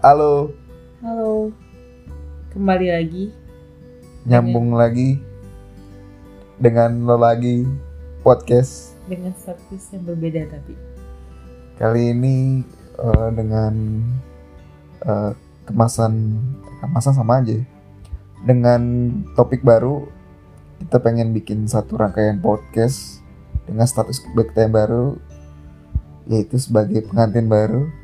Halo, Halo, kembali lagi. nyambung lagi dengan lo lagi podcast. Dengan status yang berbeda tapi. Kali ini eh, dengan eh, kemasan kemasan sama aja. Dengan topik baru kita pengen bikin satu rangkaian podcast dengan status kita yang baru yaitu sebagai pengantin baru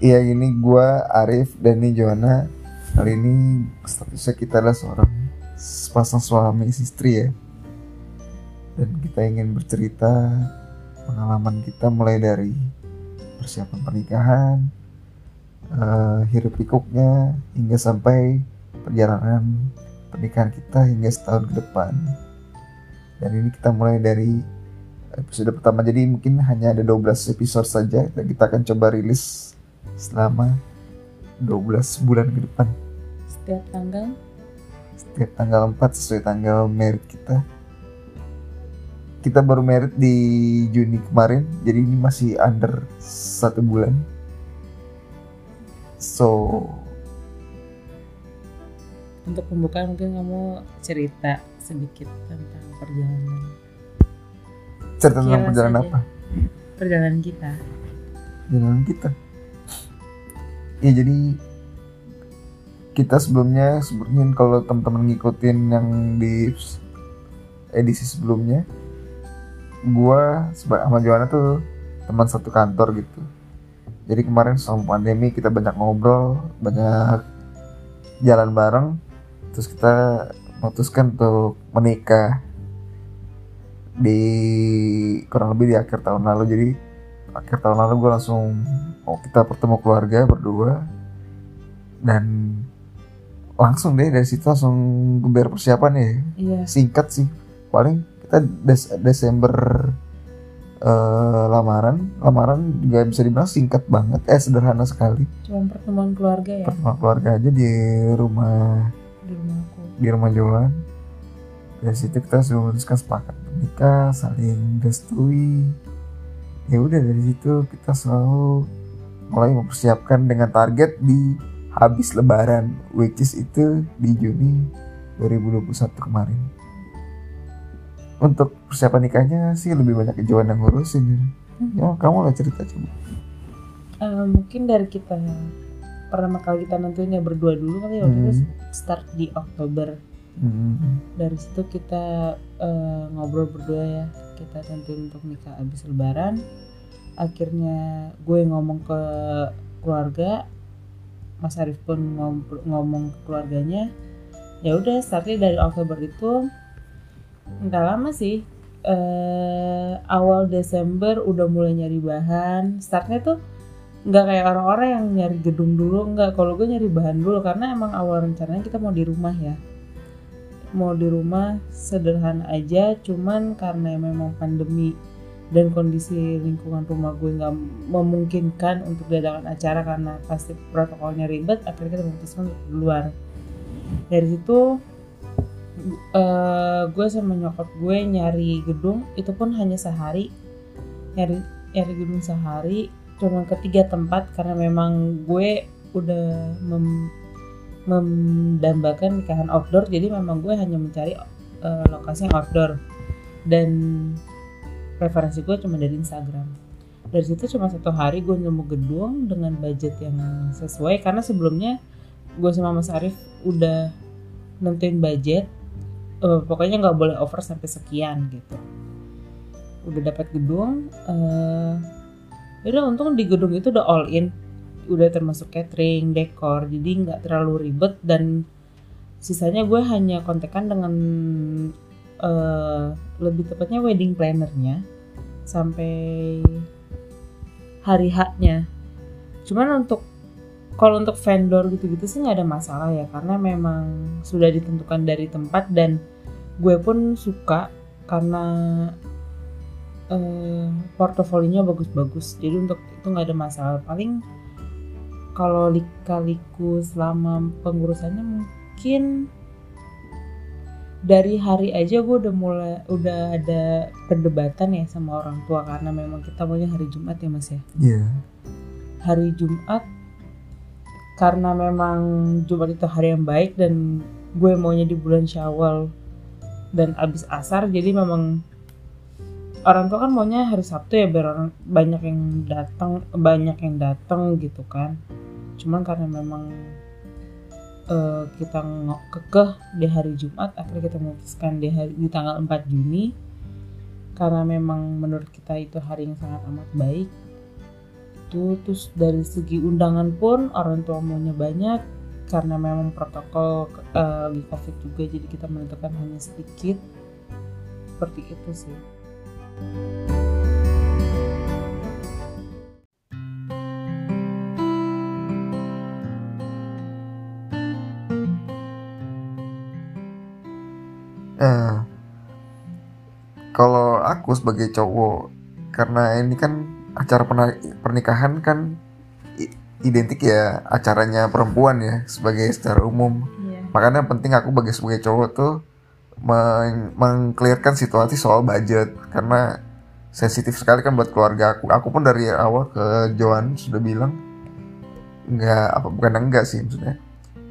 Iya ini gua Arif dan ini Joanna Kali ini statusnya kita adalah seorang sepasang suami istri ya. Dan kita ingin bercerita pengalaman kita mulai dari persiapan pernikahan eh, Hiruk pikuknya hingga sampai perjalanan pernikahan kita hingga setahun ke depan. Dan ini kita mulai dari episode pertama. Jadi mungkin hanya ada 12 episode saja dan kita akan coba rilis selama 12 bulan ke depan. Setiap tanggal? Setiap tanggal 4 sesuai tanggal merit kita. Kita baru merit di Juni kemarin jadi ini masih under satu bulan. So untuk pembukaan mungkin kamu cerita sedikit tentang perjalanan. cerita tentang Kilas perjalanan apa? Perjalanan kita. perjalanan kita ya jadi kita sebelumnya sebelumnya kalau teman-teman ngikutin yang di edisi sebelumnya gua sama Joanna tuh teman satu kantor gitu. Jadi kemarin selama pandemi kita banyak ngobrol banyak jalan bareng terus kita memutuskan untuk menikah di kurang lebih di akhir tahun lalu. Jadi akhir tahun lalu gue langsung oh kita bertemu keluarga berdua. Dan langsung deh dari situ langsung geber persiapan ya. Iya, singkat sih. Paling kita Des- Desember eh, lamaran. Lamaran juga bisa dibilang singkat banget eh sederhana sekali. Cuma pertemuan keluarga ya? Pertemuan keluarga aja di rumah di rumahku. di rumah Joan dari situ kita sudah memutuskan sepakat menikah saling restui ya udah dari situ kita selalu mulai mempersiapkan dengan target di habis lebaran which is itu di Juni 2021 kemarin. Untuk persiapan nikahnya sih lebih banyak ke Joan yang ngurusin. Ya kamu lah cerita coba. Eh, mungkin dari kita pertama kali kita nentuin ya berdua dulu kali ya waktu itu Hmm. start di Oktober. Hmm, dari situ kita eh, ngobrol berdua ya kita tentuin untuk nikah abis lebaran. Akhirnya gue ngomong ke keluarga. Mas Arif pun ngom- ngomong ke keluarganya. Ya udah startnya dari Oktober itu nggak lama sih. Eh, awal Desember udah mulai nyari bahan. Startnya tuh nggak kayak orang-orang yang nyari gedung dulu nggak. Kalau gue nyari bahan dulu karena emang awal rencananya kita mau di rumah ya mau di rumah sederhana aja cuman karena memang pandemi dan kondisi lingkungan rumah gue nggak memungkinkan untuk diadakan acara karena pasti protokolnya ribet akhirnya kita memutuskan untuk di luar. Dari situ eh, gue sama nyokap gue nyari gedung itu pun hanya sehari. Nyari nyari gedung sehari cuma ketiga tempat karena memang gue udah mem- mendambakan nikahan outdoor jadi memang gue hanya mencari eh, lokasi yang outdoor. Dan preferensi gue cuma dari Instagram. Dari situ cuma satu hari gue nemu gedung dengan budget yang sesuai karena sebelumnya gue sama Mas Arif udah nentuin budget eh, pokoknya nggak boleh over sampai sekian gitu. Udah dapat gedung eh udah untung di gedung itu udah all in udah termasuk catering, dekor, jadi nggak terlalu ribet dan sisanya gue hanya kontekan dengan eh, lebih tepatnya wedding plannernya sampai hari haknya. Cuman untuk kalau untuk vendor gitu-gitu sih nggak ada masalah ya karena memang sudah ditentukan dari tempat dan gue pun suka karena eh, portofolionya bagus-bagus jadi untuk itu nggak ada masalah paling kalau lika-liku selama pengurusannya mungkin dari hari aja gue udah mulai udah ada perdebatan ya sama orang tua karena memang kita maunya hari Jumat ya mas ya Iya. hari Jumat karena memang Jumat itu hari yang baik dan gue maunya di bulan Syawal dan abis asar jadi memang orang tua kan maunya hari Sabtu ya biar orang banyak yang datang banyak yang datang gitu kan cuman karena memang uh, kita kekeh di hari Jumat akhirnya kita memutuskan di hari di tanggal 4 Juni. Karena memang menurut kita itu hari yang sangat amat baik. Itu terus dari segi undangan pun orang tua maunya banyak. Karena memang protokol uh, lagi covid juga jadi kita menentukan hanya sedikit. Seperti itu sih aku sebagai cowok, karena ini kan acara pernikahan kan identik ya acaranya perempuan ya sebagai secara umum. Yeah. Makanya penting aku bagi sebagai cowok tuh meng mengklirkan situasi soal budget karena sensitif sekali kan buat keluarga aku. Aku pun dari awal ke Joan sudah bilang nggak apa bukan enggak sih maksudnya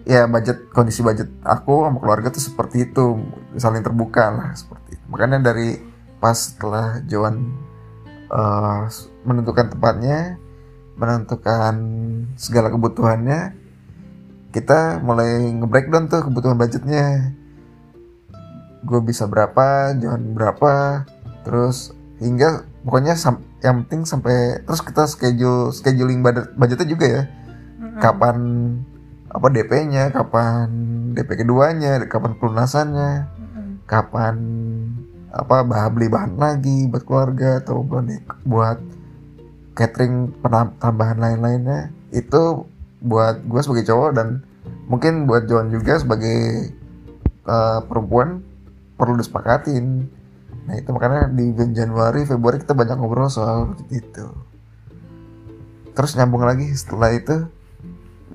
ya budget kondisi budget aku sama keluarga tuh seperti itu saling terbuka lah seperti itu. makanya dari pas setelah Joan uh, menentukan tempatnya menentukan segala kebutuhannya kita mulai nge-breakdown tuh kebutuhan budgetnya. Gue bisa berapa Joan berapa terus hingga pokoknya yang penting sampai terus kita schedule scheduling budget budgetnya juga ya. Kapan apa DP-nya, kapan DP keduanya, kapan pelunasannya, kapan apa bah beli bahan lagi buat keluarga atau buat catering tambahan lain-lainnya itu buat gue sebagai cowok dan mungkin buat John juga sebagai uh, perempuan perlu disepakatin. Nah itu makanya di bulan Januari Februari kita banyak ngobrol soal itu. Terus nyambung lagi setelah itu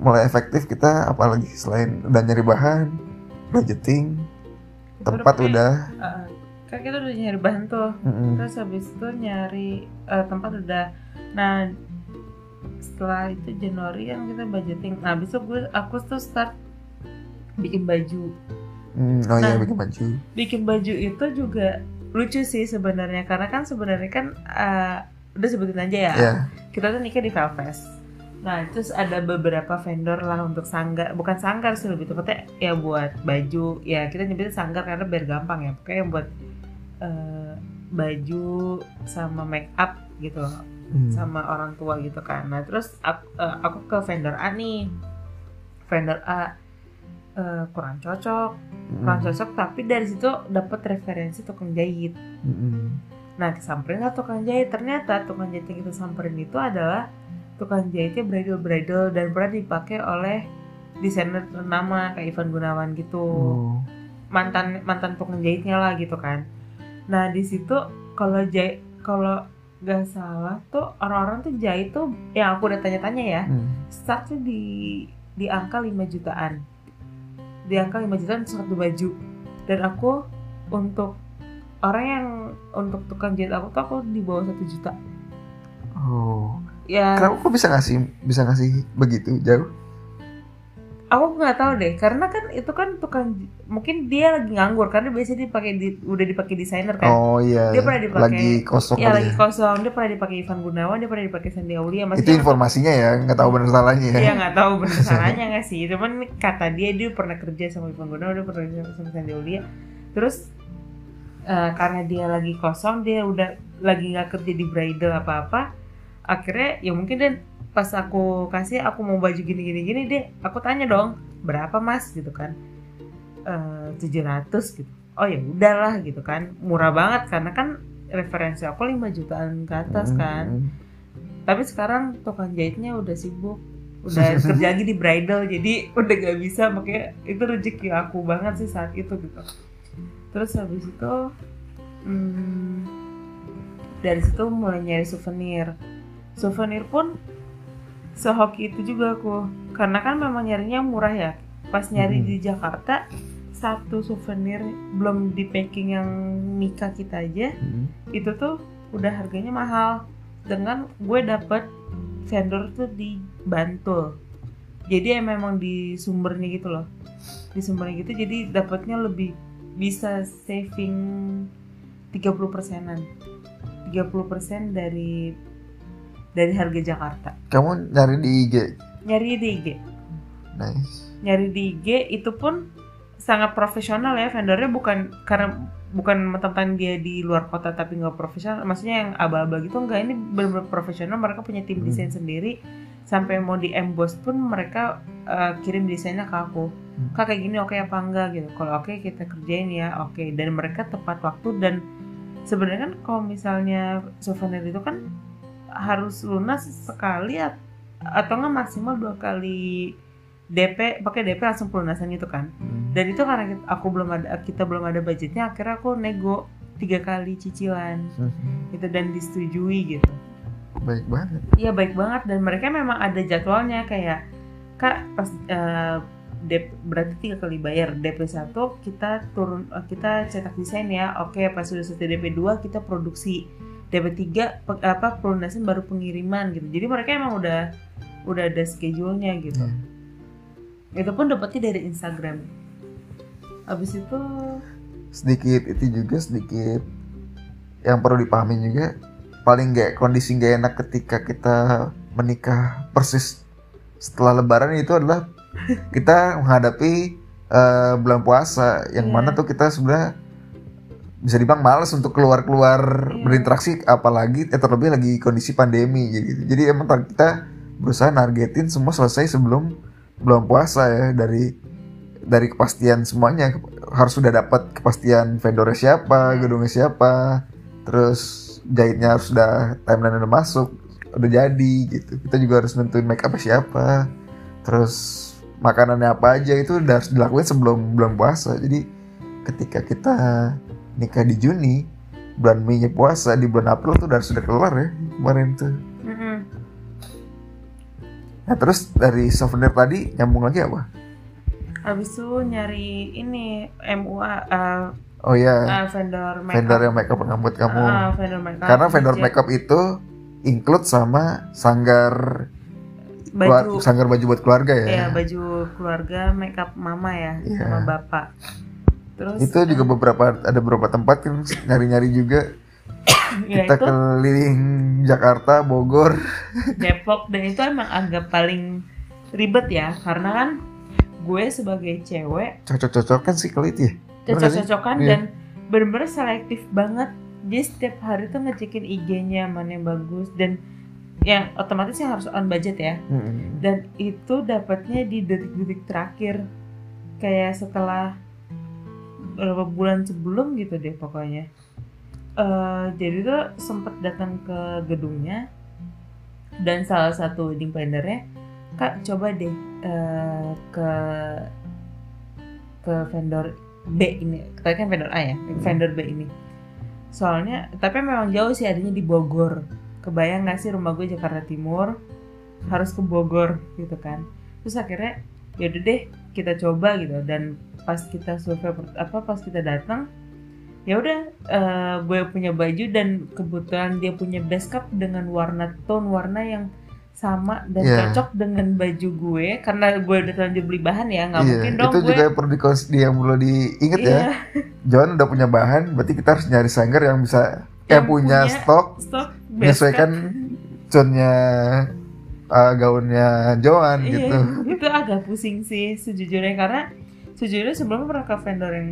mulai efektif kita apalagi selain udah nyari bahan budgeting tempat udah, udah uh, kan kita udah nyari bahan tuh. Mm -hmm. terus habis itu nyari uh, tempat udah. Nah setelah itu Januari kan kita budgeting. Nah habis itu gue aku tuh start bikin baju. Mm, oh iya, nah, iya bikin baju. bikin baju itu juga lucu sih sebenarnya. Karena kan sebenarnya kan uh, udah sebutin aja ya. Yeah. kita tuh nikah di Velvet Nah, terus ada beberapa vendor lah untuk sanggar, bukan sanggar sih lebih tepatnya ya buat baju. Ya kita nyebutnya sanggar karena biar gampang ya. Pokoknya yang buat uh, baju sama make up gitu hmm. sama orang tua gitu kan. Nah, terus aku, uh, eh, aku ke vendor A nih. Vendor A uh, kurang cocok, hmm. kurang cocok tapi dari situ dapat referensi tukang jahit. Hmm. Nah, kesamperin lah tukang jahit. Ternyata tukang jahit yang kita samperin itu adalah tukang jahitnya bridal bridal dan pernah dipakai oleh desainer ternama kayak Ivan Gunawan gitu oh. mantan mantan tukang jahitnya lah gitu kan nah di situ kalau jahit kalau gak salah tuh orang-orang tuh jahit tuh yang aku udah tanya-tanya ya hmm. startnya di di angka 5 jutaan. Di angka 5 jutaan satu baju. Dan aku untuk orang yang untuk tukang jahit aku tuh aku di bawah satu juta. Oh. Ya. Kenapa kok bisa ngasih bisa ngasih begitu jauh aku nggak tahu deh karena kan itu kan tukang mungkin dia lagi nganggur karena biasanya dipakai di, udah dipakai desainer kan. Oh iya. Dia pernah dipakai lagi kosong ya lagi kosong. Dia pernah dipakai Ivan Gunawan dia pernah dipakai Sandi Aulia itu informasinya ya nggak tahu benar salahnya. Ya iya nggak tahu benar salahnya nggak sih. Cuman kata dia dia pernah kerja sama Ivan Gunawan dia pernah kerja sama Sandi Aulia. Terus uh, karena dia lagi kosong dia udah lagi nggak kerja di bridal apa apa akhirnya ya mungkin dan pas aku kasih aku mau baju gini gini gini deh aku tanya dong berapa mas? Gitu kan. Eh, tujuh ratus gitu. Oh ya udahlah gitu kan. Murah banget karena kan referensi aku 5 jutaan ke atas hmm. kan. Tapi sekarang tukang jahitnya udah sibuk udah kerja lagi di bridal jadi udah gak bisa makanya itu rezeki aku banget sih saat itu gitu. Terus habis itu hmm, dari situ mulai nyari souvenir. Souvenir pun sehoki itu juga aku. Karena kan memang nyarinya murah ya. Pas nyari hmm. di Jakarta satu souvenir belum di packing yang Mika kita aja hmm. itu tuh udah harganya mahal. Dengan gue dapet vendor tuh di Bantul. Jadi ya memang di sumbernya gitu loh. Di sumbernya gitu jadi dapatnya lebih bisa saving 30 persenan. 30 persen dari dari harga Jakarta Kamu nyari di IG. nyari di IG Nice. nyari di IG itu pun sangat profesional ya vendornya bukan karena bukan tentang dia di luar kota tapi nggak profesional maksudnya yang aba-aba gitu enggak ini benar-benar profesional mereka punya tim Hmm. desain sendiri sampai mau di emboss pun mereka uh, kirim desainnya ke aku Hmm. kak kayak gini oke apa enggak gitu kalau oke kita kerjain ya oke dan mereka tepat waktu dan sebenarnya kan kalau misalnya souvenir itu kan harus lunas sekali at- atau enggak maksimal dua kali DP pakai DP langsung pelunasan gitu kan. Hmm. dan itu karena kita, aku belum ada kita belum ada budgetnya akhirnya aku nego tiga kali cicilan. Hmm. gitu dan disetujui gitu. Baik banget. iya baik banget. Dan mereka memang ada jadwalnya kayak kak pas eh, DP, berarti tiga kali bayar. DP 1 kita turun eh, kita cetak desain ya. Oke pas sudah selesai DP 2 kita produksi 3 pe- apa pelunasan baru pengiriman gitu jadi mereka emang udah udah ada schedule-nya gitu Hmm. itu pun dapetnya dari Instagram abis itu sedikit itu juga sedikit yang perlu dipahami juga paling nggak kondisi nggak enak ketika kita menikah persis setelah lebaran itu adalah kita menghadapi eh, bulan puasa yang Iya. mana tuh kita sebenarnya bisa dibilang males untuk keluar-keluar Iya. berinteraksi apalagi eh, terlebih lagi kondisi pandemi gitu. Jadi emang kita berusaha nargetin semua selesai sebelum bulan puasa ya dari dari kepastian semuanya harus sudah dapat kepastian vendornya siapa, gedungnya siapa, terus jahitnya harus sudah timeline udah masuk, udah jadi gitu. Kita juga harus nentuin make up siapa, terus makanannya apa aja itu udah harus dilakuin sebelum bulan puasa. Jadi ketika kita nikah di Juni, bulan Mei nya puasa di bulan April tuh udah sudah keluar ya kemarin tuh. mm-mm. Nah terus dari souvenir tadi nyambung lagi apa? Habis itu nyari ini MUA uh, Oh ya, uh, vendor makeup. vendor yang makeup rambut kamu. Uh, vendor makeup. Karena vendor makeup itu include sama sanggar keluar- baju sanggar baju buat keluarga ya. ya baju keluarga makeup mama ya Iya. sama bapak. Terus Itu juga beberapa ada beberapa tempat kan nyari-nyari juga. ya Kita itu keliling Jakarta, Bogor. Depok dan itu emang agak paling ribet ya karena kan gue sebagai cewek Cocok-cocokan sih kalau itu ya. Cocok-cocokan Iya. dan bener-bener selektif banget dia setiap hari tuh ngecekin IG-nya mana yang bagus dan yang otomatis yang harus on budget ya Mm-mm. dan itu dapatnya di detik-detik terakhir kayak setelah beberapa bulan sebelum gitu deh pokoknya. Eh, jadi tuh sempet datang ke gedungnya dan salah satu wedding plannernya kak coba deh eh, ke ke vendor B ini. Tadi kan vendor A ya vendor B ini. Soalnya tapi memang jauh sih adanya di Bogor. Kebayang nggak sih rumah gue Jakarta Timur harus ke Bogor gitu kan. Terus akhirnya yaudah deh kita coba gitu dan pas kita survei apa pas kita datang ya udah eh, gue punya baju dan kebetulan dia punya base cup dengan warna tone warna yang sama dan Iya. cocok dengan baju gue karena gue udah terlanjur beli bahan ya nggak Iya, mungkin dong itu gue juga perlu di yang perlu diingat ya. iya, John udah punya bahan, berarti kita harus nyari sanggar yang bisa Yang yang punya, punya stok stok menyesuaikan cup. Uh, gaunnya Joan Iya, gitu. itu agak pusing sih sejujurnya karena sejujurnya sebelumnya pernah ke vendor yang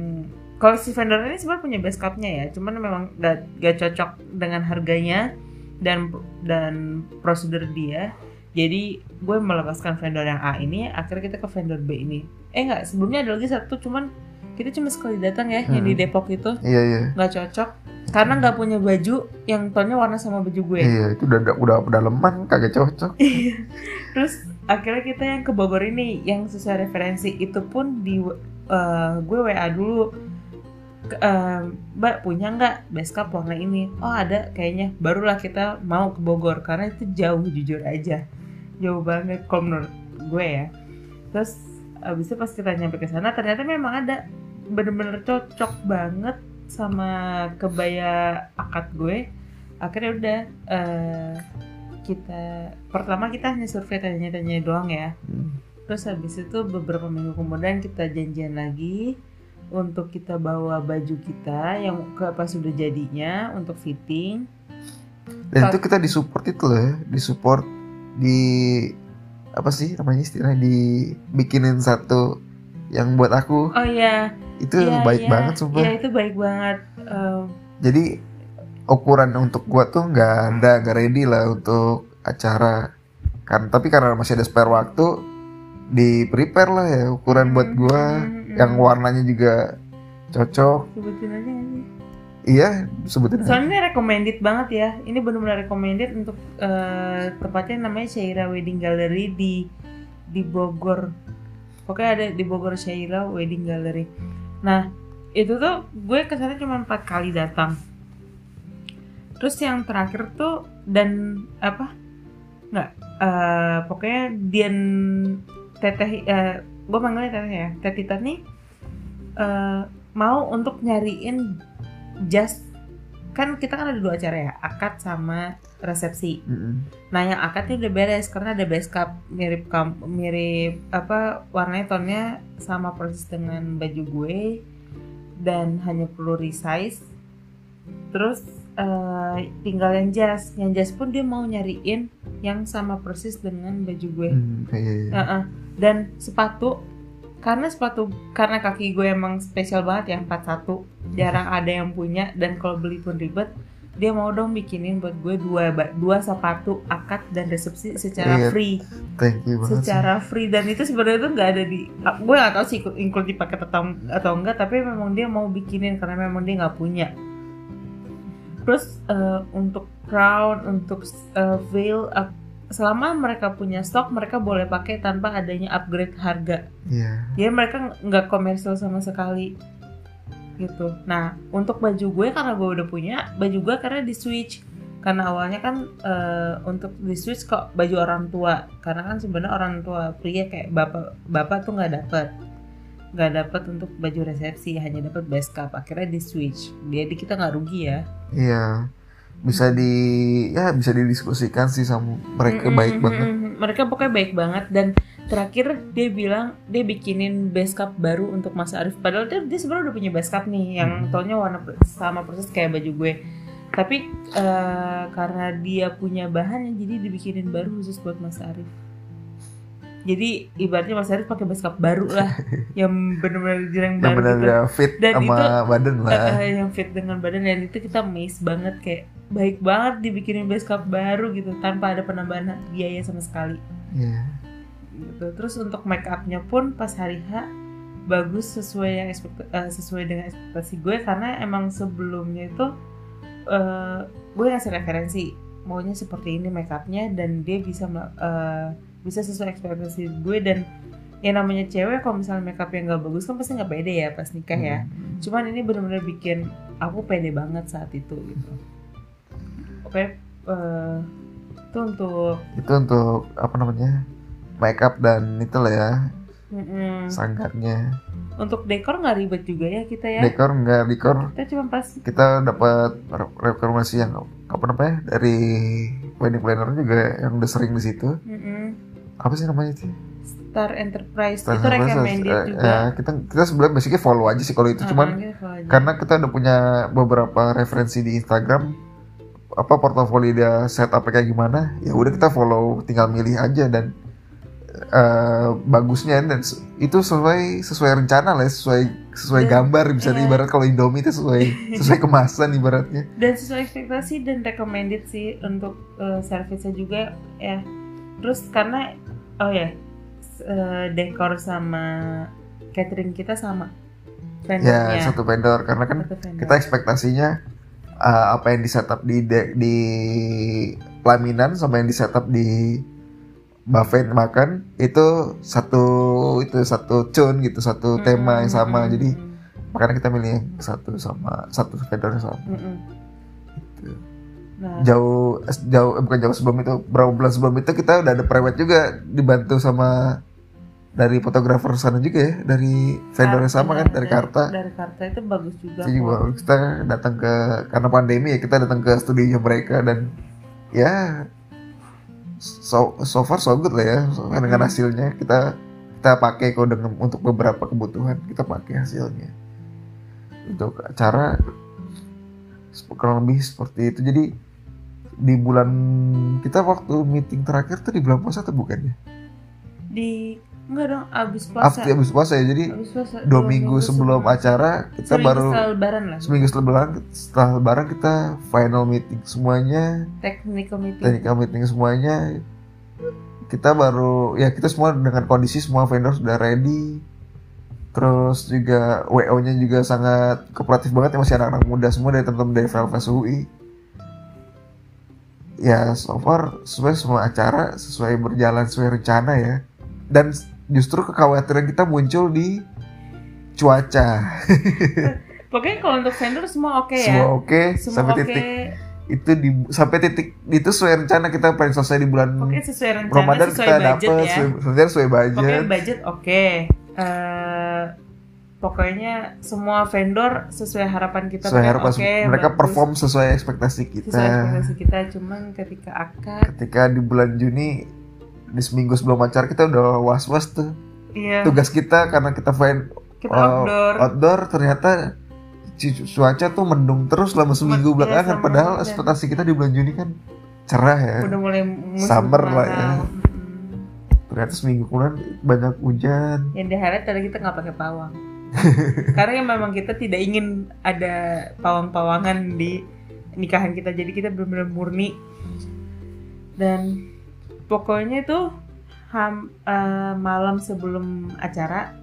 kalau si vendor ini sebenarnya punya base cup-nya ya, cuman memang gak, gak cocok dengan harganya dan dan prosedur dia. Jadi gue melepaskan vendor yang A ini, akhirnya kita ke vendor B ini. Eh enggak, sebelumnya ada lagi satu, cuman kita cuma sekali datang ya, yang di Hmm. Depok itu Iya iya. nggak cocok karena nggak punya baju yang tonnya warna sama baju gue. Iya, itu udah udah udah leman kagak cocok. Terus akhirnya kita yang ke Bogor ini yang sesuai referensi itu pun di eh, gue WA dulu eh, Mbak punya nggak base cup warna ini? Oh ada kayaknya. Barulah kita mau ke Bogor karena itu jauh jujur aja, jauh banget kalau menurut gue ya. Terus abis itu pas kita nyampe ke sana ternyata memang ada bener-bener cocok banget sama kebaya akad gue. Akhirnya udah eh, kita pertama kita hanya survei tanya-tanya doang ya Hmm. terus habis itu beberapa minggu kemudian kita janjian lagi untuk kita bawa baju kita yang ke pas sudah jadinya untuk fitting Dan itu kita disupport itu loh ya, disupport di apa sih namanya istilahnya dibikinin satu yang buat aku. Oh iya. Itu iya, baik iya. banget sumpah. iya itu baik banget. Eh, Jadi ukuran untuk gua tuh nggak ada nggak ready lah untuk acara. Kan tapi karena masih ada spare waktu di prepare lah ya ukuran buat gua. Hmm, yang hmm. warnanya juga cocok. Sebutin aja iya sebutin aja. soalnya ini recommended banget ya. Ini benar-benar recommended untuk eh, tempatnya namanya Syaira Wedding Gallery di di Bogor pokoknya ada di Bogor Syaira Wedding Gallery. Nah itu tuh gue ke sana cuma empat kali datang. Terus yang terakhir tuh dan apa? Nggak eh, pokoknya Dian teteh eh, gue manggilnya teteh ya teh Tita nih eh, mau untuk nyariin jas. Kan kita kan ada dua acara ya akad sama resepsi. Mm-mm. nah yang akadnya udah beres karena ada base cup mirip mirip apa warnanya tonnya sama persis dengan baju gue dan hanya perlu resize. Terus eh, tinggal yang jas. Yang jas pun dia mau nyariin yang sama persis dengan baju gue. Hmm, iya, iya. Heeh. dan sepatu karena sepatu karena kaki gue emang spesial banget ya 41 jarang ada yang punya dan kalau beli pun ribet dia mau dong bikinin buat gue dua dua sepatu akad dan resepsi secara Iya, free Thank you banget. sih. secara free dan itu sebenarnya tuh nggak ada di ah, gue nggak tahu sih include di paket atau atau enggak tapi memang dia mau bikinin karena memang dia nggak punya terus eh, untuk crown untuk eh, veil eh, selama mereka punya stok mereka boleh pakai tanpa adanya upgrade harga Iya. jadi mereka nggak komersial sama sekali gitu. Nah untuk baju gue karena gue udah punya baju gue karena di switch. Karena awalnya kan eh, untuk di switch kok baju orang tua. Karena kan sebenarnya orang tua pria kayak bapak bapak tuh nggak dapet. Nggak dapet untuk baju resepsi hanya dapat base cup akhirnya di switch. Jadi kita nggak rugi ya. Iya. Bisa di ya bisa didiskusikan sih sama mereka Mm-mm, baik banget. Mereka pokoknya baik banget dan terakhir dia bilang dia bikinin base cup baru untuk Mas Arif padahal dia, dia sebenarnya udah punya base cup nih yang Hmm. tonnya warna sama persis kayak baju gue tapi eh, karena dia punya bahan jadi dibikinin baru khusus buat Mas Arif jadi ibaratnya Mas Arif pakai base cup baru lah yang benar-benar Yang baru benar gitu. fit Dan sama itu- badan lah. Eh, yang fit dengan badan dan itu kita amazed banget kayak baik banget dibikinin base cup baru gitu tanpa ada penambahan biaya sama sekali Iya. gitu. Terus untuk make upnya pun pas hari H bagus sesuai yang ekspekt- eh, sesuai dengan ekspektasi gue karena emang sebelumnya itu eh, gue ngasih referensi maunya seperti ini make upnya dan dia bisa eh, bisa sesuai ekspektasi gue dan yang namanya cewek kalau misalnya make upnya nggak bagus kan pasti nggak pede ya pas nikah ya Hmm. cuman ini bener-bener bikin aku pede banget saat itu gitu oke eh, itu untuk Itu untuk apa namanya? Makeup dan itu lah ya, mm-mm. sanggarnya. untuk dekor nggak ribet juga ya kita ya Dekor enggak dekor kita cuma pas kita dapat re- rekomendasi yang apa namanya dari wedding planner juga yang udah sering di situ. mm-mm. Apa sih namanya sih? Star Enterprise Star itu Enterprise, recommended eh, juga ya, kita kita sebenarnya basicnya follow aja sih kalau itu Ah, cuman karena kita udah punya beberapa referensi di Instagram apa portofolio dia setup kayak gimana ya udah kita follow tinggal milih aja dan eh, bagusnya. Dan itu sesuai sesuai rencana lah sesuai sesuai Dan- gambar. Bisa iya. ibarat kalau Indomie itu sesuai sesuai kemasan ibaratnya. Dan sesuai ekspektasi dan recommended sih untuk eh, service-nya juga ya. Terus karena oh ya s- eh, dekor sama catering kita sama. Ya satu vendor. Karena kan Satu vendor. kita ekspektasinya eh, apa yang di setup di de- di pelaminan sama yang di setup di buffet makan itu satu itu satu tune gitu satu tema yang sama Mm-mm. jadi makanya kita milih yang satu sama satu vendor yang sama Mm-mm. Gitu. nah jauh jauh eh, bukan jauh sebelum itu berapa bulan sebelum itu kita udah ada private juga dibantu sama dari fotografer sana juga ya dari vendor yang sama kan dari Karta. dari Karta itu bagus juga Jadi kok. kita datang ke karena pandemi ya kita datang ke studio mereka dan ya so so far so good lah ya So, dengan Mm-mm. hasilnya. Kita kita pakai kok dengan untuk beberapa kebutuhan kita pakai hasilnya. Untuk acara kurang lebih seperti itu. Jadi di bulan kita waktu meeting terakhir tuh di bulan puasa tuh bukan ya? Di enggak dong abis puasa. After habis puasa ya jadi abis puasa dua minggu sebelum acara kita seminggu baru setelah lebaran lah. seminggu setelah lebaran setelah lebaran kita final meeting semuanya. Technical meeting. Technical meeting semuanya. Kita baru ya kita semua dengan kondisi semua vendor sudah ready. Terus juga WO nya juga sangat kooperatif banget ya masih anak-anak muda semua dari teman-teman dari VLVS UI ya so far sesuai semua acara sesuai berjalan sesuai rencana ya. Dan justru kekhawatiran kita muncul di cuaca. Pokoknya kalau untuk vendor semua oke ya. Semua oke semua sampai oke. titik itu di sampai titik itu sesuai rencana kita pengen selesai di bulan pokoknya sesuai rencana Ramadan sesuai kita dapat ya. sesuai, sesuai budget. Pokoknya budget oke. Eh, pokoknya semua vendor sesuai harapan kita sesuai harapan oke, mereka bagus. perform sesuai ekspektasi kita. Sesuai ekspektasi kita cuman ketika akad ketika di bulan Juni di seminggu sebelum acara kita udah was was tuh. Iya. Tugas kita karena kita main kita uh, outdoor. outdoor ternyata cu- cuaca tuh mendung terus selama seminggu Iya, belakangan. sama. Padahal hujan. ekspektasi kita di bulan Juni kan cerah ya. Udah mulai musim Summer lah ya. ternyata seminggu kemudian banyak hujan. Yang di highlight tadi kita nggak pakai pawang. Karena yang memang kita tidak ingin ada pawang-pawangan di nikahan kita. Jadi kita benar-benar murni. Dan pokoknya itu ham, eh, malam sebelum acara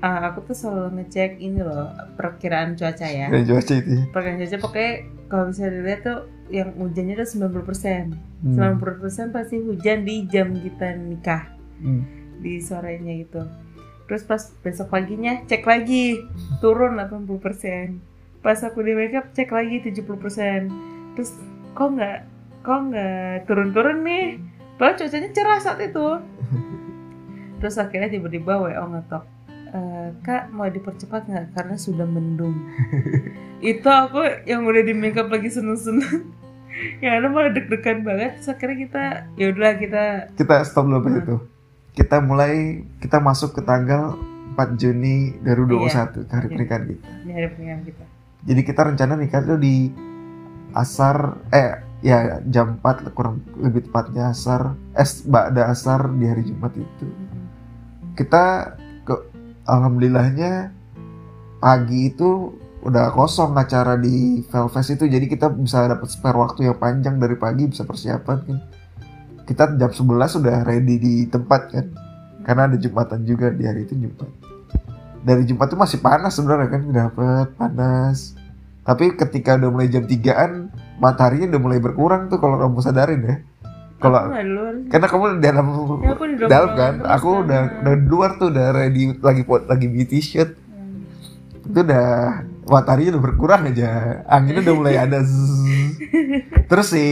eh, aku tuh selalu ngecek ini loh perkiraan cuaca ya. Ya cuaca itu ya. perkiraan cuaca pokoknya kalau bisa dilihat tuh yang hujannya tuh 90% Hmm. 90% pasti hujan di jam kita nikah. Hmm. di sorenya gitu. Terus pas besok paginya cek lagi turun 80% pas aku di makeup cek lagi 70% terus kok nggak kok nggak turun-turun nih padahal cuacanya cerah saat itu. Terus akhirnya tiba-tiba WO ngetok "Eh, kak mau dipercepat nggak? Karena sudah mendung. Itu aku yang udah di makeup lagi seneng-seneng. Yang ada malah deg-degan banget. Terus akhirnya kita ya udahlah kita kita stop dulu Hmm. itu. Kita mulai kita masuk ke tanggal 4 Juni 2021 ke hari Iya. pernikahan kita. Di hari pernikahan kita. Jadi kita rencana nikah tuh di asar eh ya jam 4 lah, kurang lebih tepatnya asar. Eh ba'da asar di hari Jumat itu. Kita ke alhamdulillahnya pagi itu udah kosong acara di Velfest itu. Jadi kita bisa dapat spare waktu yang panjang dari pagi bisa persiapan kan. Kita jam 11 udah ready di tempat kan. Karena ada Jumatan juga di hari itu Jumat. Dari Jumat itu masih panas sebenarnya kan. Dapat panas. Tapi ketika udah mulai jam 3an mataharinya udah mulai berkurang tuh kalau kamu sadarin ya kalau karena kamu di dalam Ya, aku dalam dalam kan aku kan. udah udah di luar tuh udah ready lagi lagi beauty shoot Hmm. itu udah mataharinya udah berkurang aja anginnya udah mulai ada zzz. terus si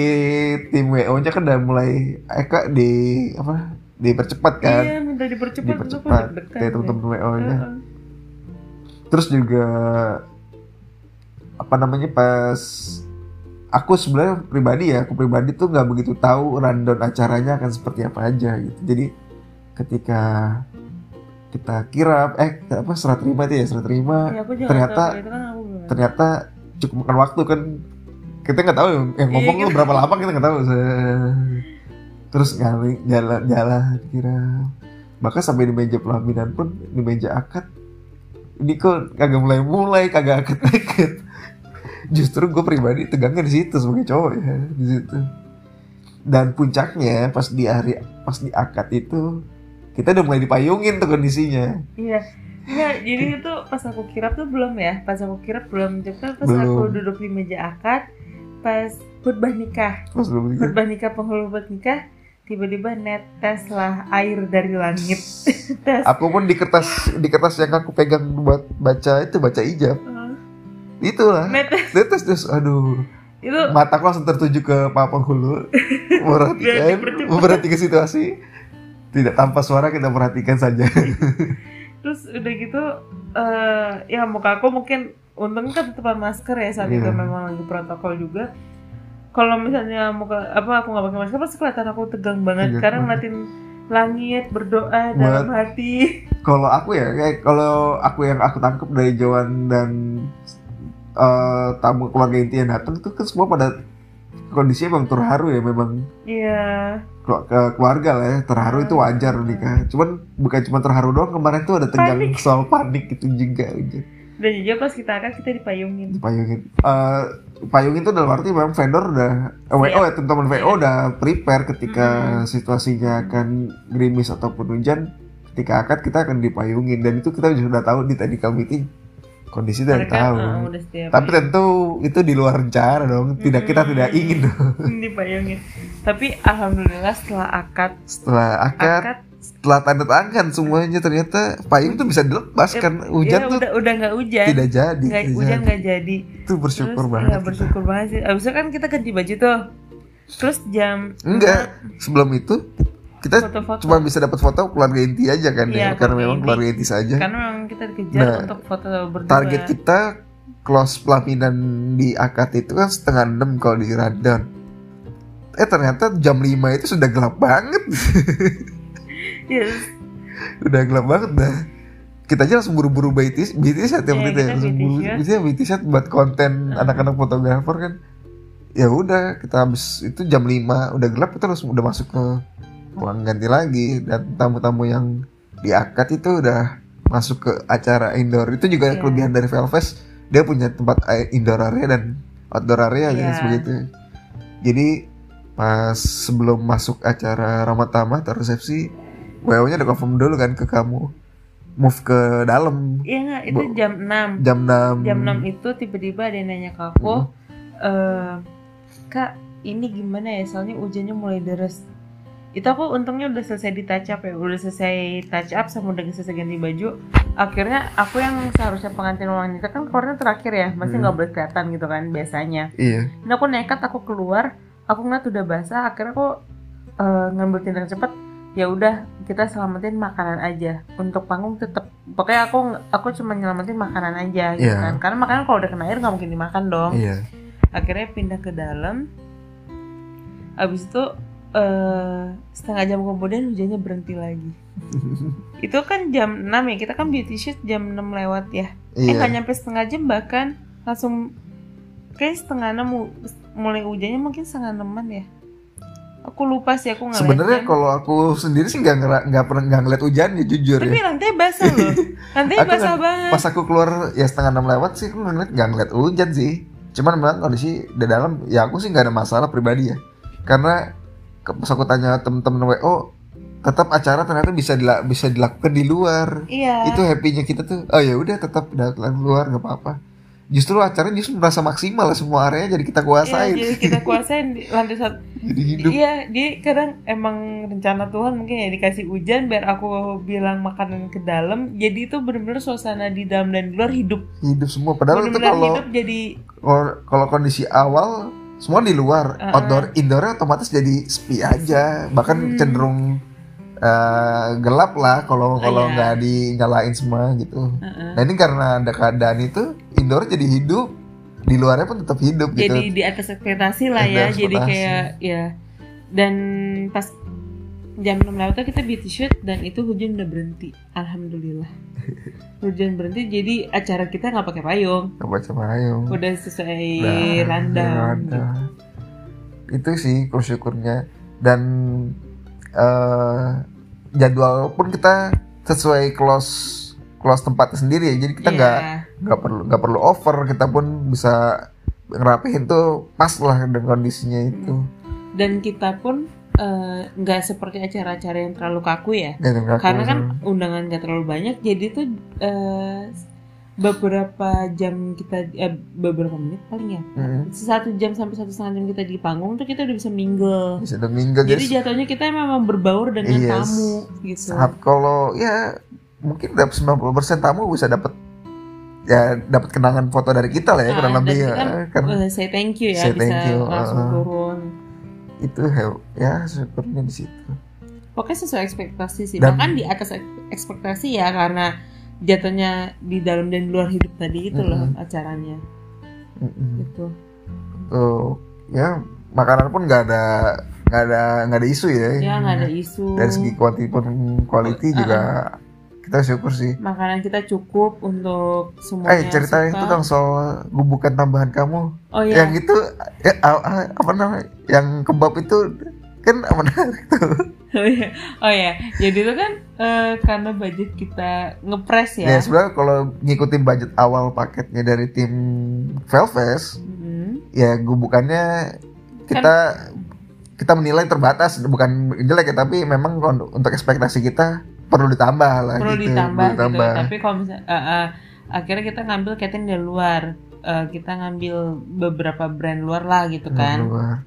tim WO nya kan udah mulai eh kak di apa dipercepat kan Iya, minta dipercepat, dipercepat deh. temen-temen WO nya Heeh. terus juga apa namanya pas aku sebenarnya pribadi ya aku pribadi tuh nggak begitu tahu rundown acaranya akan seperti apa aja gitu. Jadi ketika kita kirap eh apa serah terima itu ya serah terima Ya, ternyata- nggak tahu, itu kan ternyata cukup makan waktu kan. Kita nggak tahu yang- yang Iya, ngomong tuh berapa lama kita nggak tahu terus ngali jalan jalan kira. Bahkan sampai di meja pelaminan pun di meja akad ini kok kagak mulai mulai kagak akad akad justru gue pribadi tegangnya di situ sebagai cowok ya di situ dan puncaknya pas di hari pas di akad itu kita udah mulai dipayungin tuh kondisinya Iya. Enggak, jadi itu pas aku kirap tuh belum ya. Pas aku kirap belum. Tapi pas Belum. aku duduk di meja akad, pas khutbah nikah. pas. Khutbah nikah penghulu buat nikah, tiba-tiba netes lah air dari langit. Tes. aku pun di kertas di kertas yang aku pegang buat baca itu baca ijab itulah. Netes. Tetes terus aduh. Itu mataku langsung tertuju ke pak penghulu Biar memperhatikan memperhatikan situasi. Tidak tanpa suara kita perhatikan saja. Terus udah gitu eh ya muka aku mungkin untungnya kan tutupan masker ya saat itu Iya. memang lagi protokol juga. Kalau misalnya muka apa aku nggak pakai masker pasti kelihatan aku tegang banget. Tegang karena banget. ngeliatin langit berdoa dalam hati. kalau aku ya kayak kalau aku yang aku tangkap dari Joan dan eh, tamu keluarga inti yang datang itu kan semua pada kondisinya memang terharu ya memang. Iya. Kelu- ke keluarga lah ya terharu itu wajar nikah cuman bukan cuma terharu doang kemarin tuh ada tegang Panik. soal panik itu juga gitu. dan juga pas kita akan kita dipayungin. Dipayungin. Eh payungin itu dalam arti memang vendor udah eh, WO ya teman-teman WO udah prepare ketika situasinya akan gerimis ataupun hujan. Ketika akad kita akan dipayungin. Dan itu kita sudah tahu di technical meeting kondisi mereka tahu uh, udah setiap tapi tentu itu di luar rencana dong. Tidak kita Mm-mm. tidak ingin dong. dipayungin tapi alhamdulillah setelah akad setelah akad, akad. setelah tanda tangan semuanya ternyata payung itu bisa dilepas kan hujan ya tuh udah udah nggak hujan. tidak jadi nggak tidak hujan nggak jadi. Itu bersyukur terus, banget ya, kita. bersyukur banget sih. Abisnya kan kita ganti baju tuh. Terus jam enggak. sebelum itu kita foto-foto. cuma bisa dapat foto keluarga inti aja kan ya Iya, karena memang inti. keluarga inti saja. Karena memang kita dikejar Nah, untuk foto berdua. target kita close pelaminan di akad itu kan setengah enam kalau di rundown eh ternyata jam 5 itu sudah gelap banget. Yes. udah gelap banget dah. Kita aja langsung buru-buru BTS BTS ya waktu itu ya langsung buru BTS. BTS buat konten anak-anak fotografer kan. Ya udah kita habis itu jam 5 udah gelap kita langsung udah masuk ke ruang ganti lagi dan tamu-tamu yang di akad itu udah masuk ke acara indoor. Itu juga Iya. kelebihan dari Velves dia punya tempat a- indoor area dan outdoor area Iya. ya begitu jadi pas sebelum masuk acara Ramatama atau resepsi WO nya udah confirm dulu kan ke kamu. Move ke dalam. Iya nggak? Itu jam 6 jam 6 jam 6 itu tiba-tiba ada yang nanya ke aku eh kak ini gimana ya? Soalnya hujannya mulai deras itu aku untungnya udah selesai di touch up ya. Udah selesai touch up sama udah selesai ganti baju. Akhirnya aku yang seharusnya pengantin wanita kan keluarnya terakhir ya. Masih Hmm. nggak boleh kelihatan gitu kan biasanya. Iya. Dan aku nekat aku keluar. Aku ngeliat udah basah. Akhirnya aku eh, ngambil tindakan cepat. Ya udah kita selamatin makanan aja. Untuk panggung tetap pokoknya aku aku cuma nyelamatin makanan aja gitu Iya. kan. Karena makanan kalau udah kena air nggak mungkin dimakan dong. Iya. Akhirnya pindah ke dalam. Abis itu eh, setengah jam kemudian hujannya berhenti lagi. Itu kan jam 6 ya kita kan beauty shoot jam 6 lewat ya. Eh nggak iya nyampe setengah jam bahkan langsung kayak setengah enam mu- mulai hujannya mungkin setengah enaman ya. Aku lupa sih aku ngeliat sebenarnya jam. kalau aku sendiri sih nggak nggak pernah nggak ngeliat hujan ya jujur tapi ya. lantai basah loh. Lantai basah nggak- banget. pas aku keluar ya setengah enam lewat sih aku nggak ngeliat nggak ngeliat hujan sih. Cuman memang kondisi di dalam ya aku sih nggak ada masalah pribadi ya. Karena pas aku tanya temen-temen wo tetap acara ternyata bisa dila- bisa dilakukan di luar. Iya. Itu happynya kita tuh oh ya udah tetap datang luar nggak apa-apa. Justru acara justru merasa maksimal lah semua area jadi kita Iya, kuasain. jadi kita kuasain lantai satu jadi hidup. Iya dia kadang emang rencana Tuhan mungkin ya dikasih hujan biar aku bilang makanan ke dalam jadi itu bener-bener suasana di dalam dan di luar hidup. Hidup semua padahal itu bener-bener kalau hidup jadi kalau kondisi awal semua di luar Uh-uh. outdoor indoornya otomatis jadi sepi aja bahkan Hmm. cenderung eh, gelap lah kalau Oh, kalau iya. nggak dinyalain semua gitu uh-uh. nah ini karena ada keadaan itu indoor jadi hidup di luarnya pun tetap hidup gitu jadi di atas ekspektasi lah ya jadi kayak ya dan pas jam 6 lewat kita beauty shoot dan itu hujan udah berhenti. Alhamdulillah. Hujan berhenti jadi acara kita nggak pakai payung. Nggak baca payung. Udah sesuai Nah, ada. itu sih bersyukurnya dan eh jadwal pun kita sesuai close close tempatnya sendiri ya. Jadi kita nggak Iya. nggak perlu nggak perlu over. Kita pun bisa ngerapihin tuh pas lah dengan kondisinya itu. Dan kita pun eh, nggak seperti acara-acara yang terlalu kaku ya. Nggak karena kan undangan nggak terlalu banyak jadi tuh eh, beberapa jam kita eh, beberapa menit paling ya. Mm, satu jam sampai satu setengah jam kita di panggung tuh kita udah bisa mingle. Bisa udah minggu jadi jadi jatuhnya kita memang berbaur dengan Yes. tamu gitu. saat kalau ya mungkin dapat 90% tamu bisa dapat ya dapat kenangan foto dari kita lah ya Nah, kurang lebih ya kita, karena eh, say thank you ya Say bisa thank you, langsung turun itu ya syukurnya di situ. Pokoknya sesuai ekspektasi sih. Dan- bahkan di atas ek- ekspektasi ya karena jatuhnya di dalam dan luar hidup tadi itu loh Mm-mm. acaranya. Mm-mm. gitu. Tuh, ya makanan pun nggak ada nggak ada nggak ada isu ya. Ya nggak ada isu. Dari segi quantity pun quality juga kita syukur sih. Makanan kita cukup untuk semuanya eh cerita suka. itu dong soal gubukan tambahan kamu. Oh ya yang itu ya, apa namanya? Yang kebab itu kan menarik tuh oh ya oh ya jadi itu kan eh, karena budget kita ngepres ya, ya, sebenarnya kalau ngikutin budget awal paketnya dari tim Velves Mm-mm. ya gubukannya kita kita menilai terbatas. Bukan jelek ya tapi memang untuk ekspektasi kita perlu ditambah lah perlu gitu ditambah perlu gitu. ditambah. tapi kalau misalnya eh, eh, akhirnya kita ngambil catering dari luar. Eh, kita ngambil beberapa brand luar lah gitu kan. Luar.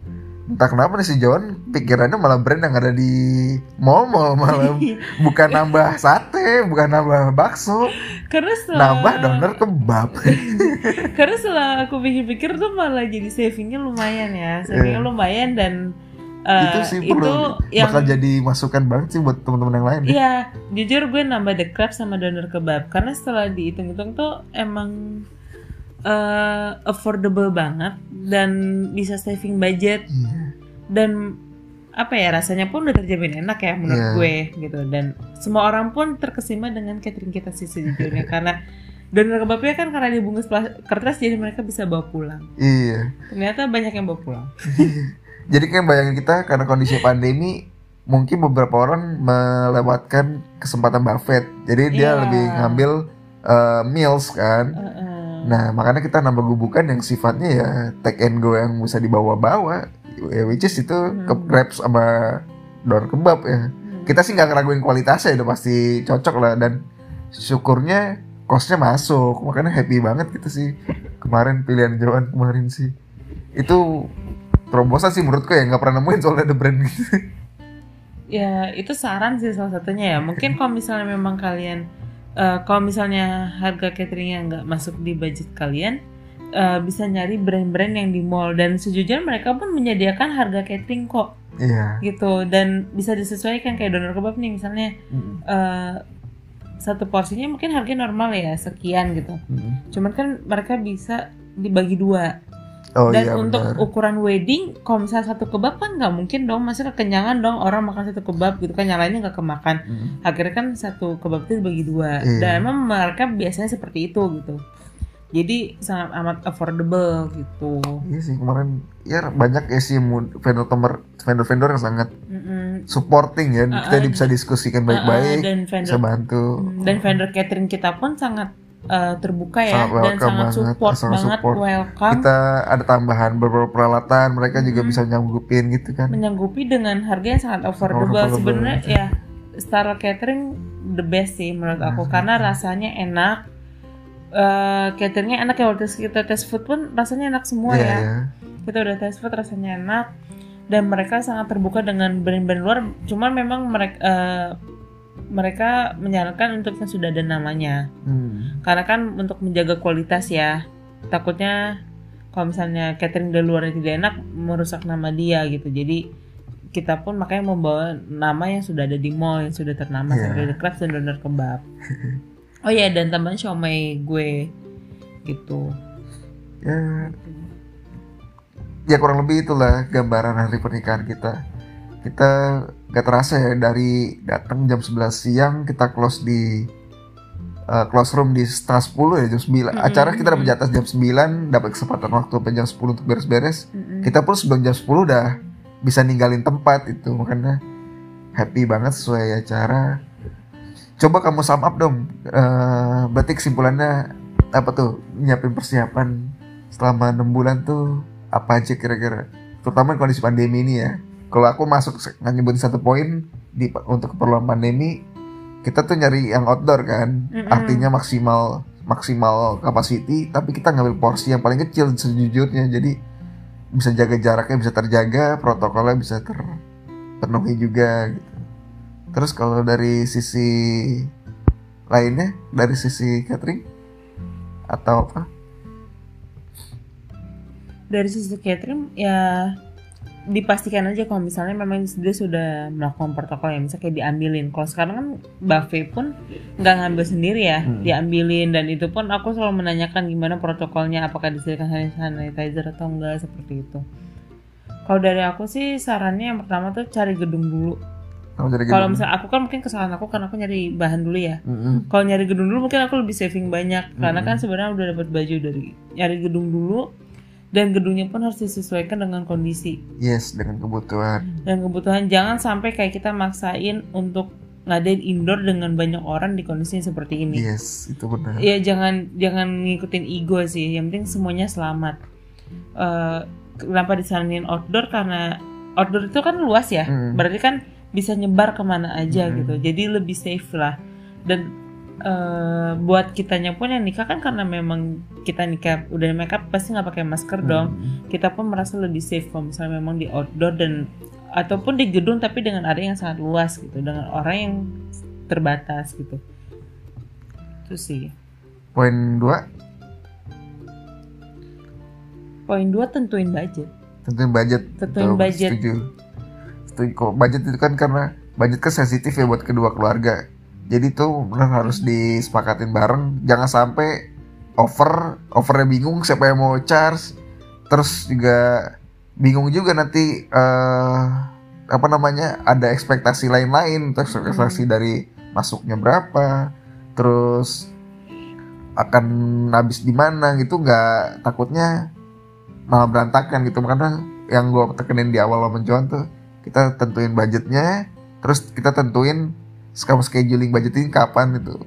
entah kenapa nih si John pikirannya malah brand yang ada di mall-mall malah. Bukan nambah sate bukan nambah bakso. Karena setelah nambah doner kebab. Karena setelah aku pikir-pikir tuh malah jadi savingnya lumayan ya. Savingnya Iya. lumayan dan eh, itu sih itu perlu yang bakal jadi masukan banget sih buat teman-teman yang lain ya. Iya, jujur gue nambah the crab sama doner kebab. Karena setelah dihitung-hitung tuh emang eh, affordable banget dan bisa saving budget. Iya. dan apa ya rasanya pun udah terjamin enak ya menurut Iya. gue gitu. Dan semua orang pun terkesima dengan catering kita sih sejujurnya. Karena doner kebabnya kan karena dibungkus kertas jadi mereka bisa bawa pulang. Iya. Ternyata banyak yang bawa pulang jadi kayak bayangin kita karena kondisi pandemi mungkin beberapa orang melewatkan kesempatan buffet jadi dia Iya. lebih ngambil eh, meals kan Heeh. Nah, makanya kita nambah gubukan yang sifatnya ya take and go yang bisa dibawa-bawa. Ya, which is itu Hmm. ke crepes sama doner kebab ya. Hmm. Kita sih nggak ngeraguin kualitasnya, udah pasti cocok lah dan syukurnya costnya masuk. Makanya happy banget gitu sih. Kemarin pilihan Joan kemarin sih. Itu terobosan sih menurutku ya nggak pernah nemuin soalnya ada brand gitu. Ya itu saran sih salah satunya ya. Mungkin kalau misalnya memang kalian, eh, kalau misalnya harga cateringnya nggak masuk di budget kalian, eh, bisa nyari brand-brand yang di mall dan sejujurnya mereka pun menyediakan harga catering kok Iya. gitu dan bisa disesuaikan kayak doner kebab nih misalnya Mm, eh, satu porsinya mungkin harganya normal ya sekian gitu. mm. Cuman kan mereka bisa dibagi dua Oh dan iya untuk benar. ukuran wedding kalau misalnya satu kebab kan nggak mungkin dong masih kekenyangan dong orang makan satu kebab gitu kan yang lainnya nggak kemakan Mm. akhirnya kan satu kebab itu dibagi dua Iya. dan emang mereka biasanya seperti itu gitu jadi sangat amat affordable gitu Iya sih kemarin ya banyak ya sih vendor-vendor vendor-vendor yang sangat Mm-mm. supporting ya Ah, kita ah. bisa diskusikan Ah, baik-baik dan bisa vendor bantu Mm, dan vendor catering kita pun sangat eh, terbuka ya Sangat dan sangat banget, support sangat banget support. welcome kita ada tambahan beberapa peralatan mereka juga Mm. bisa nyanggupin gitu kan menyanggupi dengan harga yang sangat affordable. Sebenarnya ya Star Catering the best sih menurut aku Hmm. karena rasanya enak. Eh cateringnya enak ya waktu kita tes food pun rasanya enak semua Iya, ya. iya. Kita udah tes food rasanya enak dan mereka sangat terbuka dengan brand-brand luar. Cuman memang mereka mereka menyarankan untuk yang sudah ada namanya. Hmm. Karena kan untuk menjaga kualitas ya. Takutnya kalau misalnya catering dari luar tidak enak merusak nama dia gitu. Jadi kita pun makanya membawa nama yang sudah ada di mall yang sudah ternama Iya. seperti The Crabs dan Doner Kebab. oh iya dan tambahan siomay gue gitu. ya ya kurang lebih itulah gambaran hari pernikahan kita kita gak terasa ya dari datang jam 11 siang kita close di uh, close room di setengah 10 ya jam 9 Mm-mm, acara kita dapat jatah jam 9 dapat kesempatan waktu sampai jam 10 untuk beres-beres. Mm-mm. kita pun sebelum jam 10 udah bisa ninggalin tempat itu makanya happy banget sesuai acara. Coba kamu sum up dong. Eh, berarti kesimpulannya apa tuh? Nyiapin persiapan selama enam bulan tuh apa aja kira-kira? Terutama kondisi pandemi ini ya kalau aku masuk nyebutin satu poin di untuk keperluan pandemi kita tuh nyari yang outdoor kan. Mm-mm. artinya maksimal maksimal capacity tapi kita ngambil porsi yang paling kecil sejujurnya. Jadi bisa jaga jaraknya bisa terjaga protokolnya bisa terpenuhi juga gitu. Terus kalau dari sisi lainnya dari sisi catering atau apa? Dari sisi catering ya dipastikan aja kalau misalnya memang dia sudah melakukan protokol ya misalnya kayak diambilin kalau sekarang kan buffet pun nggak ngambil sendiri ya Hmm. diambilin dan itu pun aku selalu menanyakan gimana protokolnya apakah disediakan hand sanitizer atau enggak seperti itu Kalau dari aku sih sarannya yang pertama tuh cari gedung dulu. Jadi Kalau misalnya aku kan mungkin kesalahan aku karena aku nyari bahan dulu ya. Mm-mm. Kalau nyari gedung dulu mungkin aku lebih saving banyak karena Mm-mm. kan sebenarnya udah dapat baju dari nyari gedung dulu dan gedungnya pun harus disesuaikan dengan kondisi Yes, dengan kebutuhan. dan kebutuhan. Jangan sampai kayak kita maksain untuk ngadain indoor dengan banyak orang di kondisi seperti ini. Yes, itu benar. Ya jangan jangan ngikutin ego sih. Yang penting semuanya selamat. Eh, kenapa disaranin outdoor karena outdoor itu kan luas ya. Mm. Berarti kan bisa nyebar ke mana aja Mm. gitu. Jadi lebih safe lah. Dan eh, buat kitanya pun yang nikah kan karena memang kita nikah udah make up pasti nggak pakai masker dong. Mm. Kita pun merasa lebih safe kalau misalnya memang di outdoor dan ataupun di gedung tapi dengan area yang sangat luas gitu dengan orang yang terbatas gitu. Itu sih. Poin dua, Poin dua tentuin budget. tentuin budget. Tentuin budget. Setuju. Setuju. Kok budget itu kan karena budget kan sensitif ya buat kedua keluarga. Jadi tuh benar harus disepakatin bareng. Jangan sampai over, overnya bingung siapa yang mau charge. Terus juga bingung juga nanti eh apa namanya ada ekspektasi lain-lain, terus ekspektasi dari masuknya berapa, terus akan habis di mana gitu. Nggak takutnya malah berantakan gitu. Makanya yang gue tekenin di awal sama Johan tuh kita tentuin budgetnya. Terus kita tentuin kamu scheduling budgeting kapan gitu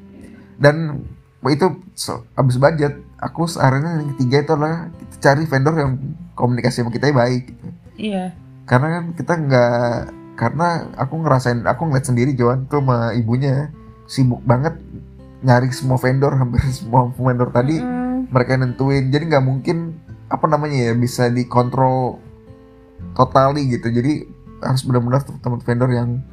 dan itu so, habis budget aku sarannya yang ketiga itu adalah kita cari vendor yang komunikasi sama kita baik gitu. Iya. karena kan kita nggak karena aku ngerasain aku ngeliat sendiri Johan tuh sama ibunya sibuk banget nyari semua vendor hampir semua vendor tadi Mm, mereka nentuin jadi nggak mungkin apa namanya ya bisa dikontrol totally gitu jadi harus benar-benar teman vendor yang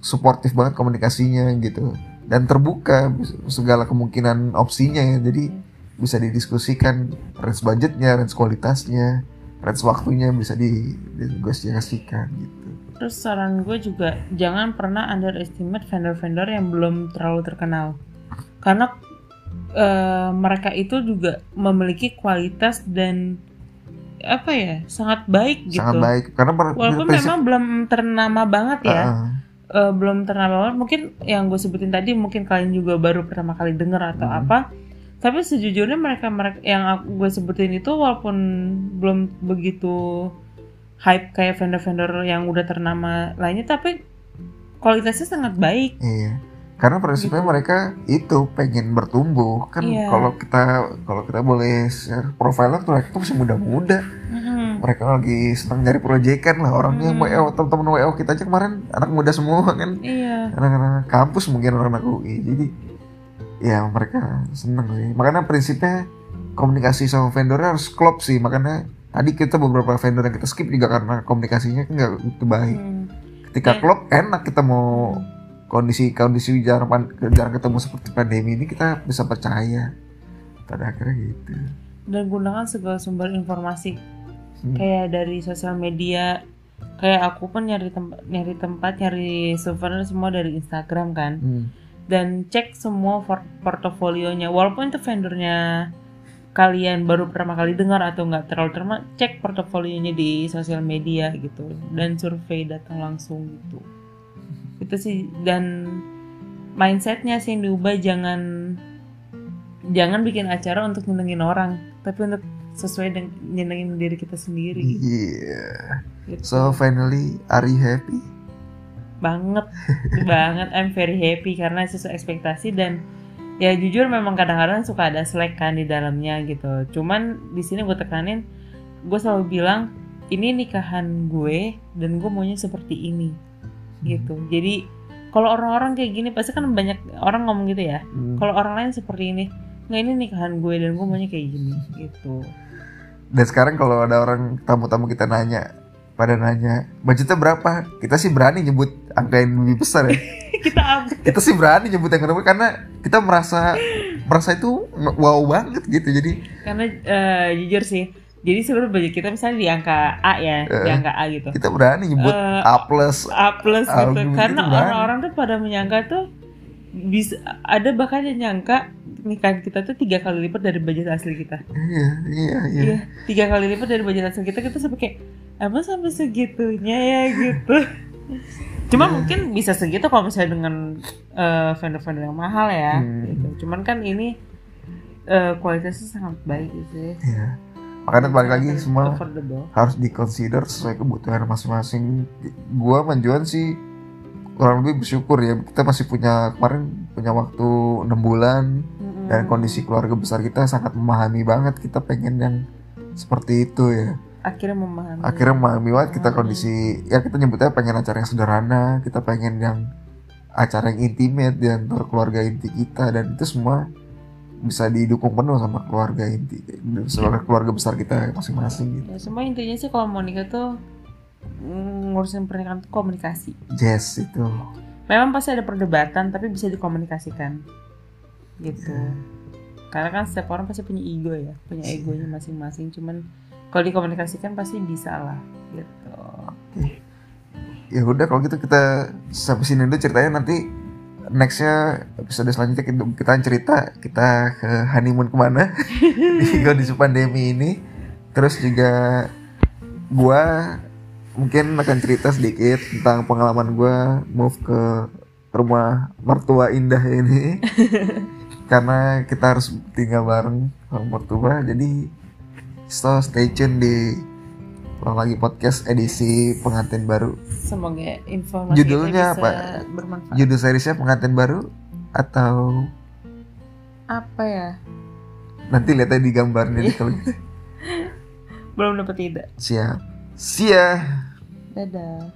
suportif banget komunikasinya gitu. Dan terbuka segala kemungkinan opsinya ya. Jadi bisa didiskusikan range budgetnya range kualitasnya range waktunya bisa di- dinegosiasikan gitu. Terus saran gue juga jangan pernah underestimate vendor-vendor yang belum terlalu terkenal. Karena eh, mereka itu juga memiliki kualitas dan apa ya sangat baik gitu. sangat baik. Karena Walaupun prinsip- memang belum ternama banget ya, Ah, Eh, belum ternama banget. Mungkin yang gue sebutin tadi mungkin kalian juga baru pertama kali dengar atau Hmm. apa. Tapi sejujurnya mereka mereka yang aku gue sebutin itu walaupun belum begitu hype kayak vendor-vendor yang udah ternama lainnya, tapi kualitasnya sangat baik. Iya. Karena prinsipnya Gitu. mereka itu pengen bertumbuh kan Iya. kalau kita kalau kita boleh share profile tuh mereka tuh masih muda-muda. Mm-mm. Mereka lagi senang nyari proyekan lah orangnya Hmm. WO teman-teman WO kita aja kemarin anak muda semua kan. Iya. Anak-anak kampus mungkin anak-anak UI. Jadi ya mereka seneng sih. Makanya prinsipnya komunikasi sama vendornya harus klop sih. Makanya tadi kita beberapa vendor yang kita skip juga karena komunikasinya kan nggak begitu baik. Hmm. ketika Ya. klop enak kita mau kondisi kondisi jarang jarang ketemu seperti pandemi ini kita bisa percaya pada akhirnya gitu Dan gunakan segala sumber informasi Hmm. kayak dari sosial media. Kayak aku pun nyari tempat nyari tempat nyari souvenir semua dari Instagram kan. Hmm. dan cek semua portofolionya walaupun itu vendornya kalian baru pertama kali dengar atau nggak terlalu terma cek portofolionya di sosial media gitu dan survei datang langsung gitu itu sih dan mindsetnya sih yang diubah jangan jangan bikin acara untuk nyenengin orang tapi untuk sesuai dengan nyenengin diri kita sendiri. Iya. gitu. so finally are you happy? Banget. Banget. I'm very happy karena sesuai ekspektasi dan ya jujur memang kadang-kadang suka ada slack kan di dalamnya gitu. Cuman di sini gue tekanin gue selalu bilang ini nikahan gue dan gue maunya seperti ini. Gitu. Jadi kalau orang-orang kayak gini pasti kan banyak orang ngomong gitu ya. Hmm. kalau orang lain seperti ini nggak ini nikahan gue dan gue maunya kayak gini gitu. Dan sekarang kalau ada orang tamu-tamu kita nanya pada nanya budgetnya berapa? Kita sih berani nyebut angka yang lebih besar ya. Kita kita sih berani nyebut yang lebih karena kita merasa merasa itu wow banget gitu. Jadi karena eh, jujur sih jadi sebenarnya budget kita misalnya di angka A ya di Eh. angka A gitu. kita berani nyebut Eh, A plus A plus gitu. gitu karena orang-orang tuh pada menyangka tuh bisa ada bahkan yang nyangka nikahan kita tuh tiga kali lipat dari budget asli kita. iya iya iya Iya, tiga kali lipat dari budget asli kita kita sampai kayak emang sampai segitunya ya gitu. Cuma Iya. mungkin bisa segitu kalau misalnya dengan eh, vendor-vendor yang mahal ya. Hmm. Gitu. Cuman kan ini eh, kualitasnya sangat baik gitu ya. iya makanya balik lagi semua affordable. harus dikonsider sesuai kebutuhan masing-masing gua menjual sih kurang lebih bersyukur ya kita masih punya kemarin punya waktu enam bulan Mm-mm. dan kondisi keluarga besar kita sangat memahami banget kita pengen yang seperti itu ya akhirnya memahami. akhirnya memahami banget kita kondisi ya kita nyebutnya pengen acara yang sederhana kita pengen yang acara yang intimate di antara keluarga inti kita dan itu semua bisa didukung penuh sama keluarga inti sama keluarga besar kita masing-masing gitu Ya, semua intinya sih kalau mau nikah tuh ngurusin pernikahan tuh komunikasi. yes itu Memang pasti ada perdebatan tapi bisa dikomunikasikan. Gitu. Karena kan setiap orang pasti punya ego ya, punya egonya masing-masing. Cuman kalau dikomunikasikan pasti bisa lah gitu. ya udah kalau gitu kita sampai sini dulu ceritanya nanti nextnya episode selanjutnya kita, kita cerita kita ke honeymoon ke mana di kondisi pandemi ini terus juga gua mungkin akan cerita sedikit tentang pengalaman gua move ke rumah mertua indah ini karena kita harus tinggal bareng sama mertua jadi so stay tune di ulang lagi podcast edisi pengantin baru Semoga informasi Judulnya bisa apa? bermanfaat. judul seriesnya pengantin baru atau Apa ya? nanti lihat aja di gambarnya kalau gitu. Belum dapat ide. siap siap Dadah.